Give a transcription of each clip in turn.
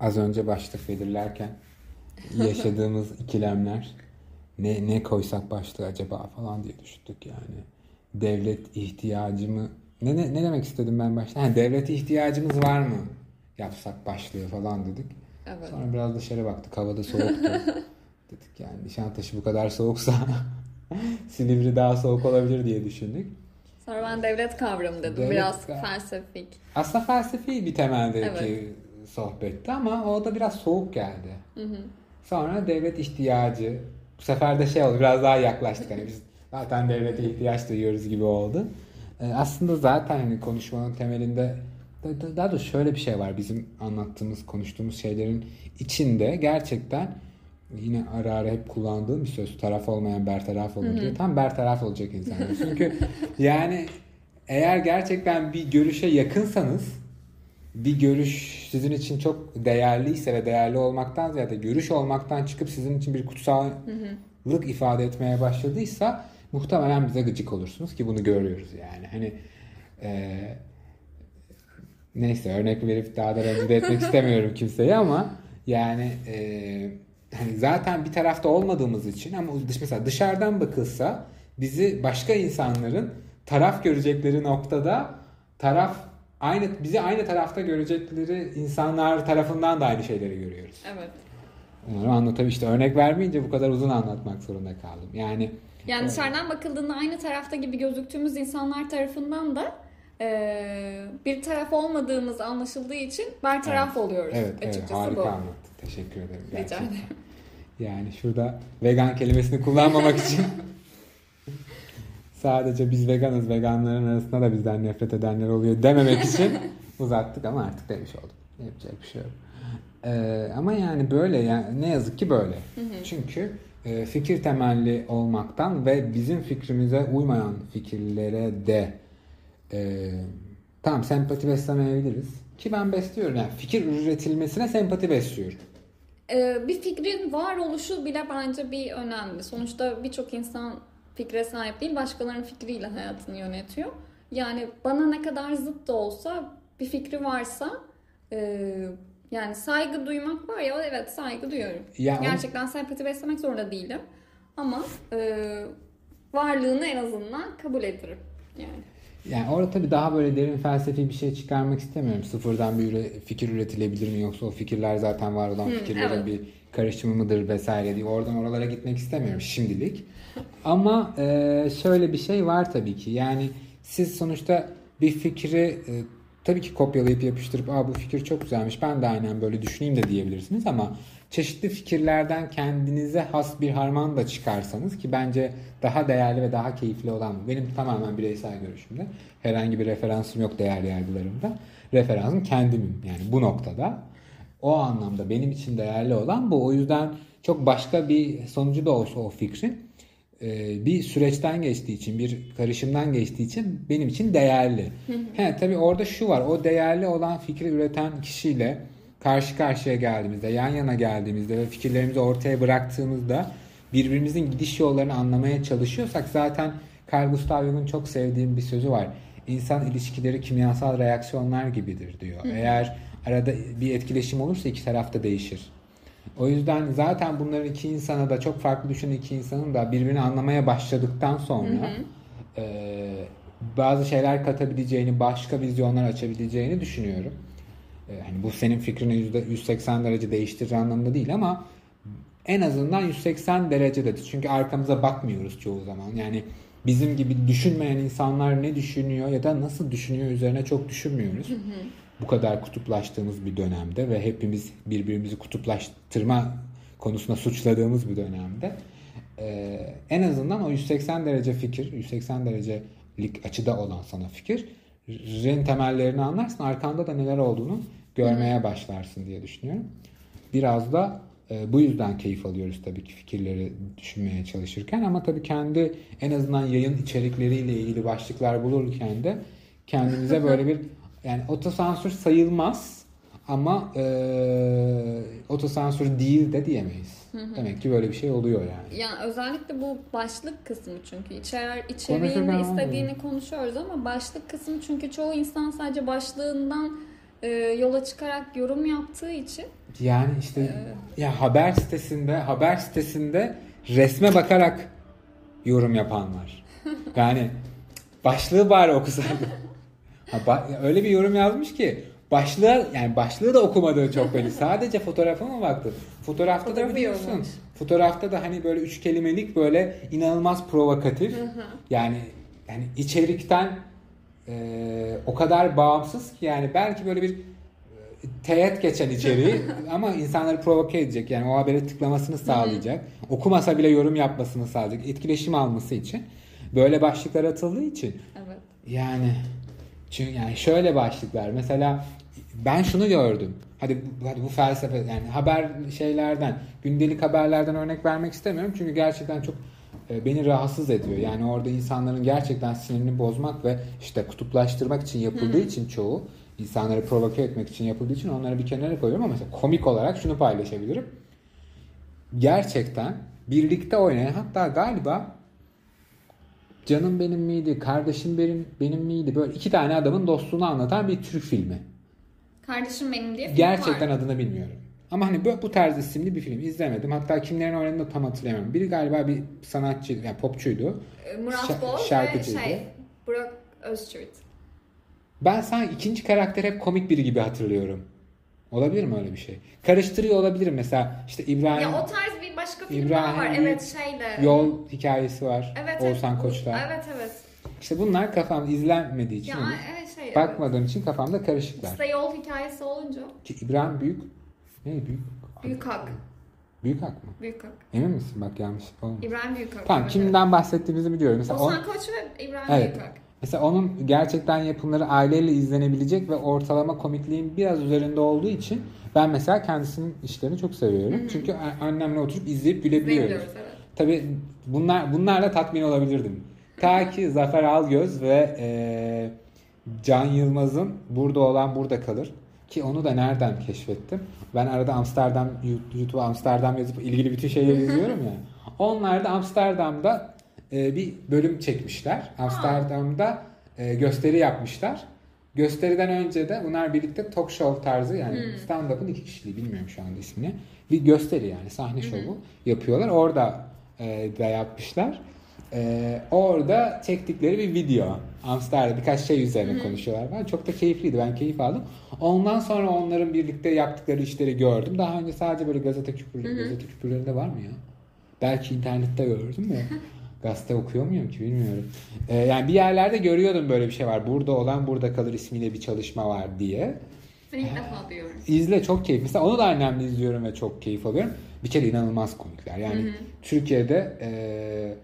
az önce başlık belirlerken yaşadığımız ikilemler ne ne koysak başlığı acaba falan diye düşündük yani. Devlet ihtiyacımı ne, ne, ne demek istedim ben başta? Ha, devlet ihtiyacımız var mı? Yapsak başlığı falan dedik. Evet. Sonra biraz dışarı baktık. Havada soğuktu. dedik yani Nişantaşı bu kadar soğuksa Silivri daha soğuk olabilir diye düşündük. Sonra ben devlet kavramı dedim. Devlet Biraz kav- felsefik. Aslında felsefi bir temeldeki Evet. Sohbetti ama o da biraz soğuk geldi. Sonra devlet ihtiyacı. Bu sefer de şey oldu biraz daha yaklaştık. Hani biz zaten devlete ihtiyaç duyuyoruz gibi oldu. Ee, aslında zaten hani konuşmanın temelinde da- da- daha doğrusu şöyle bir şey var. Bizim anlattığımız, konuştuğumuz şeylerin içinde gerçekten yine ara ara hep kullandığım bir söz. Taraf olmayan bertaraf olur diye. Tam bertaraf olacak insanlar. Çünkü yani eğer gerçekten bir görüşe yakınsanız bir görüş sizin için çok değerliyse ve değerli olmaktan ziyade görüş olmaktan çıkıp sizin için bir kutsallık ifade etmeye başladıysa muhtemelen bize gıcık olursunuz ki bunu görüyoruz yani. Hani eee, neyse örnek verip daha da rencide etmek istemiyorum kimseyi ama yani eee, hani zaten bir tarafta olmadığımız için ama dış mesela dışarıdan bakılsa bizi başka insanların taraf görecekleri noktada taraf aynı bizi aynı tarafta görecekleri insanlar tarafından da aynı şeyleri görüyoruz. Evet. Umarım anlatabilirim. İşte örnek vermeyince bu kadar uzun anlatmak zorunda kaldım. Yani Yani dışarıdan bakıldığında aynı tarafta gibi gözüktüğümüz insanlar tarafından da e, bir taraf olmadığımız anlaşıldığı için bertaraf Evet. oluyoruz. evet, evet Açıkçası harika bu. anlattın. Teşekkür ederim. Rica gerçekten. ederim. Yani şurada vegan kelimesini kullanmamak için sadece biz veganız, veganların arasında da bizden nefret edenler oluyor dememek için uzattık ama artık demiş olduk. Yapacak bir şey yok. Ee, ama yani böyle yani ne yazık ki böyle. Çünkü e, fikir temelli olmaktan ve bizim fikrimize uymayan fikirlere de e, tamam sempati beslemeyebiliriz. Ki ben besliyorum yani fikir üretilmesine sempati besliyorum. E, bir fikrin varoluşu bile bence bir önemli. Sonuçta birçok insan fikre sahip değil, başkalarının fikriyle hayatını yönetiyor. Yani bana ne kadar zıt da olsa bir fikri varsa e, yani saygı duymak var ya evet saygı duyuyorum. Ya o- Gerçekten sempati beslemek zorunda değilim. Ama e, varlığını en azından kabul ederim. Yani. Yani orada tabii daha böyle derin felsefi bir şey çıkarmak istemiyorum. Sıfırdan bir üre- fikir üretilebilir mi yoksa o fikirler zaten var olan Hı, fikirlerin evet. bir karışımı mıdır vesaire diye oradan oralara gitmek istemiyorum şimdilik. Ama e, şöyle bir şey var tabii ki. Yani siz sonuçta bir fikri e, tabii ki kopyalayıp yapıştırıp Aa, bu fikir çok güzelmiş ben de aynen böyle düşüneyim de diyebilirsiniz ama çeşitli fikirlerden kendinize has bir harman da çıkarsanız ki bence daha değerli ve daha keyifli olan benim tamamen bireysel görüşümde herhangi bir referansım yok değerli yargılarımda referansım kendimim yani bu noktada o anlamda benim için değerli olan bu o yüzden çok başka bir sonucu da olsa o fikrin e, bir süreçten geçtiği için, bir karışımdan geçtiği için benim için değerli. He, tabii orada şu var, o değerli olan fikri üreten kişiyle karşı karşıya geldiğimizde, yan yana geldiğimizde ve fikirlerimizi ortaya bıraktığımızda birbirimizin gidiş yollarını anlamaya çalışıyorsak zaten Carl Gustav Jung'un çok sevdiğim bir sözü var. İnsan ilişkileri kimyasal reaksiyonlar gibidir diyor. Eğer arada bir etkileşim olursa iki tarafta değişir. O yüzden zaten bunların iki insana da çok farklı düşünen iki insanın da birbirini anlamaya başladıktan sonra e, bazı şeyler katabileceğini, başka vizyonlar açabileceğini düşünüyorum. E, hani bu senin fikrini yüzde 180 derece değiştirir anlamında değil ama en azından 180 derecede. Çünkü arkamıza bakmıyoruz çoğu zaman. Yani bizim gibi düşünmeyen insanlar ne düşünüyor ya da nasıl düşünüyor üzerine çok düşünmüyoruz. Bu kadar kutuplaştığımız bir dönemde ve hepimiz birbirimizi kutuplaştırma konusunda suçladığımız bir dönemde e, en azından o 180 derece fikir, 180 derecelik açıda olan sana fikrin temellerini anlarsın. Arkanda da neler olduğunu görmeye başlarsın diye düşünüyorum. Biraz da e, bu yüzden keyif alıyoruz tabii ki fikirleri düşünmeye çalışırken ama tabii kendi en azından yayın içerikleriyle ilgili başlıklar bulurken de kendimize böyle bir yani otosansür sayılmaz ama e, otosansür değil de diyemeyiz. Demek ki böyle bir şey oluyor yani. Yani özellikle bu başlık kısmı çünkü içer Konuşurken istediğini konuşuyoruz ama başlık kısmı çünkü çoğu insan sadece başlığından e, yola çıkarak yorum yaptığı için Yani işte ya haber sitesinde haber sitesinde resme bakarak yorum yapan var. Yani başlığı bari okusaydı. Ha, ba- öyle bir yorum yazmış ki başlığı yani başlığı da okumadığı çok belli. Sadece fotoğrafa mı baktı? Fotoğrafta da Fotoğrafı biliyorsun. yorumlamış. Fotoğrafta da hani böyle üç kelimelik böyle inanılmaz provokatif. Yani yani içerikten e, o kadar bağımsız ki yani belki böyle bir e, teğet geçen içeriği ama insanları provoke edecek. Yani o habere tıklamasını sağlayacak. Okumasa bile yorum yapmasını sağlayacak. Etkileşim alması için. Böyle başlıklar atıldığı için evet. yani çünkü yani şöyle başlıklar mesela ben şunu gördüm. Hadi hadi bu felsefe yani haber şeylerden, gündelik haberlerden örnek vermek istemiyorum çünkü gerçekten çok beni rahatsız ediyor. Yani orada insanların gerçekten sinirini bozmak ve işte kutuplaştırmak için yapıldığı için çoğu insanları provoke etmek için yapıldığı için onları bir kenara koyuyorum ama mesela komik olarak şunu paylaşabilirim. Gerçekten birlikte oynayan hatta galiba Canım benim miydi, kardeşim benim, benim miydi böyle iki tane adamın dostluğunu anlatan bir Türk filmi. Kardeşim benim diye film Gerçekten var. adını bilmiyorum. Ama hani bu, bu tarz isimli bir film izlemedim. Hatta kimlerin oynadığını da tam hatırlayamıyorum. Biri galiba bir sanatçı, yani popçuydu. E, Murat Şa- ve şarkıcıydı. şey Burak Özçivit. Ben sanki ikinci karakter hep komik biri gibi hatırlıyorum. Olabilir mi öyle bir şey? Karıştırıyor olabilirim mesela işte İbrahim Ya o tarz bir başka film İbrahim var. Evet şeyde. yol hikayesi var. Evet, Oğuzhan evet. Koç'ta. Evet evet. İşte bunlar kafam izlenmediği için Ya evet şey. bakmadığım için kafamda karışıklar. İşte yol hikayesi olunca Ki İbrahim Büyük ne büyük? Büyük Hak. Büyük hak mı? Büyük Hak. Emin misin? Bak yanlış olmuş. İbrahim Büyük Hak. Tamam evet, kimden bahsettiğimizi biliyorum. Mesela, on, Oğuzhan Koç ve İbrahim Evet. Büyük Hak. mesela onun gerçekten yapımları aileyle izlenebilecek ve ortalama komikliğin biraz üzerinde olduğu için ben mesela kendisinin işlerini çok seviyorum. Çünkü a- annemle oturup izleyip gülebiliyoruz. Evet. Tabii bunlar bunlarla tatmin olabilirdim. Ta ki Zafer Algöz ve eee, Can Yılmaz'ın Burada olan burada kalır. Ki onu da nereden keşfettim? Ben arada Amsterdam, YouTube Amsterdam yazıp ilgili bütün şeyleri izliyorum ya. Onlar da Amsterdam'da e, bir bölüm çekmişler. Amsterdam'da e, gösteri yapmışlar. Gösteriden önce de bunlar birlikte talk show tarzı yani stand-up'ın iki kişiliği bilmiyorum şu anda ismini. Bir gösteri yani sahne şovu yapıyorlar. Orada e, da yapmışlar. E, orada çektikleri bir video. Amsterdam birkaç şey üzerine konuşuyorlar falan. Çok da keyifliydi. Ben keyif aldım. Ondan sonra onların birlikte yaptıkları işleri gördüm. Daha önce sadece böyle gazete küpür, gazete küpürlerinde var mı ya? Belki internette gördüm de. Gazete okuyor muyum ki bilmiyorum. E, yani bir yerlerde görüyordum böyle bir şey var. Burada olan burada kalır ismiyle bir çalışma var diye. Ben ilk defa duyuyorum. İzle çok keyif. Mesela onu da annemle izliyorum ve çok keyif alıyorum. Bir kere inanılmaz komikler. Yani Türkiye'de e, e,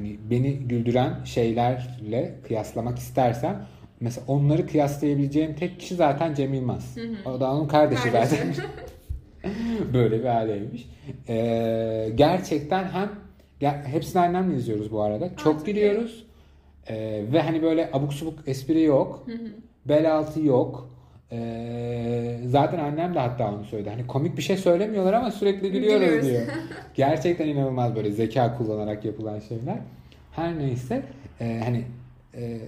hani beni güldüren şeylerle kıyaslamak istersen mesela onları kıyaslayabileceğim tek kişi zaten Cem Yılmaz. O da onun kardeşi Kardeşi. zaten. Böyle bir aileymiş. E, gerçekten hem ya, hepsini annemle izliyoruz bu arada. Çok çok gülüyoruz. E, ve hani böyle abuk subuk espri yok. Bel altı yok. Ee, zaten annem de hatta onu söyledi. Hani komik bir şey söylemiyorlar ama sürekli gülüyoruz Gülüyoruz. diyor. Gerçekten inanılmaz böyle zeka kullanarak yapılan şeyler. Her neyse e, hani e,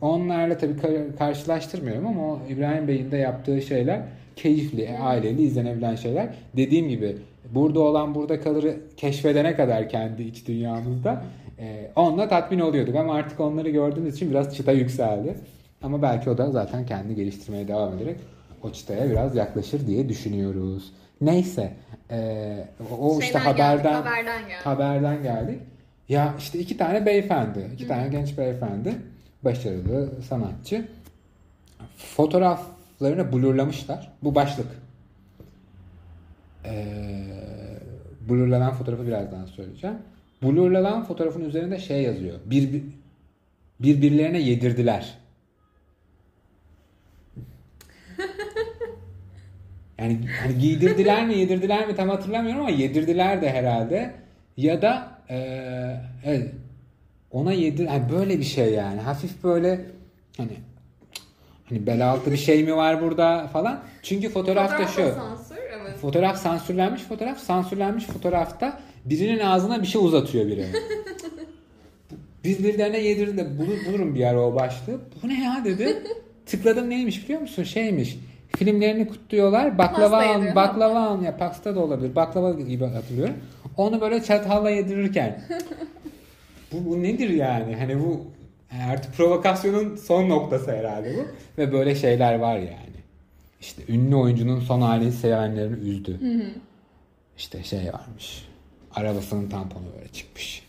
onlarla tabii kar- karşılaştırmıyorum ama o İbrahim Bey'in de yaptığı şeyler keyifli, aileli izlenebilen şeyler. Dediğim gibi burada olan burada kalırı keşfedene kadar kendi iç dünyamızda e, onunla tatmin oluyorduk ama artık onları gördüğümüz için biraz çıta yükseldi. Ama belki o da zaten kendi geliştirmeye devam ederek o çıtaya biraz yaklaşır diye düşünüyoruz. Neyse e, o o işte Şeyden geldik, haberden haberden geldik. haberden geldik. Ya işte iki tane beyefendi, iki tane genç beyefendi, başarılı sanatçı. Fotoğraflarını blurlamışlar. Bu başlık. Ee, blurlanan fotoğrafı birazdan söyleyeceğim. Blurlanan fotoğrafın üzerinde şey yazıyor. Bir- birbirlerine yedirdiler. Yani hani giydirdiler mi yedirdiler mi tam hatırlamıyorum ama yedirdiler de herhalde. Ya da eee, evet, ona yedir hani böyle bir şey yani hafif böyle hani hani bel altı bir şey mi var burada falan. Çünkü fotoğrafta Fotoğrafta şu. sansür evet. Fotoğraf sansürlenmiş fotoğraf. Sansürlenmiş fotoğrafta birinin ağzına bir şey uzatıyor biri. Birbirlerine yedirdi. Bulur, bulurum bir ara o başlığı. Bu ne ya dedi. tıkladım neymiş biliyor musun? Şeymiş. Filmlerini kutluyorlar. Baklava Pasta yediyor. baklava al ya pasta da olabilir. Baklava gibi hatırlıyorum. Onu böyle çatalla yedirirken. bu, bu nedir yani? Hani bu artık provokasyonun son noktası herhalde bu. Ve böyle şeyler var yani. İşte ünlü oyuncunun son halini sevenlerini üzdü. İşte şey varmış. Arabasının tamponu böyle çıkmış.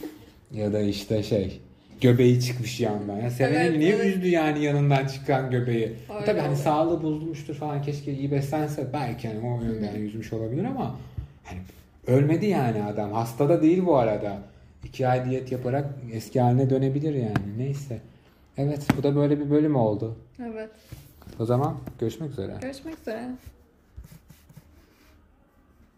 ya da işte şey göbeği çıkmış yandan. Ya seveni Evet, niye evet. üzdü yani yanından çıkan göbeği? Öyle Tabii hani sağlığı bozulmuştur falan keşke iyi beslense belki hani o yönden yüzmüş olabilir ama hani ölmedi yani adam. Hasta da değil bu arada. İki ay diyet yaparak eski haline dönebilir yani. Neyse. Evet bu da böyle bir bölüm oldu. Evet. O zaman görüşmek üzere. Görüşmek üzere.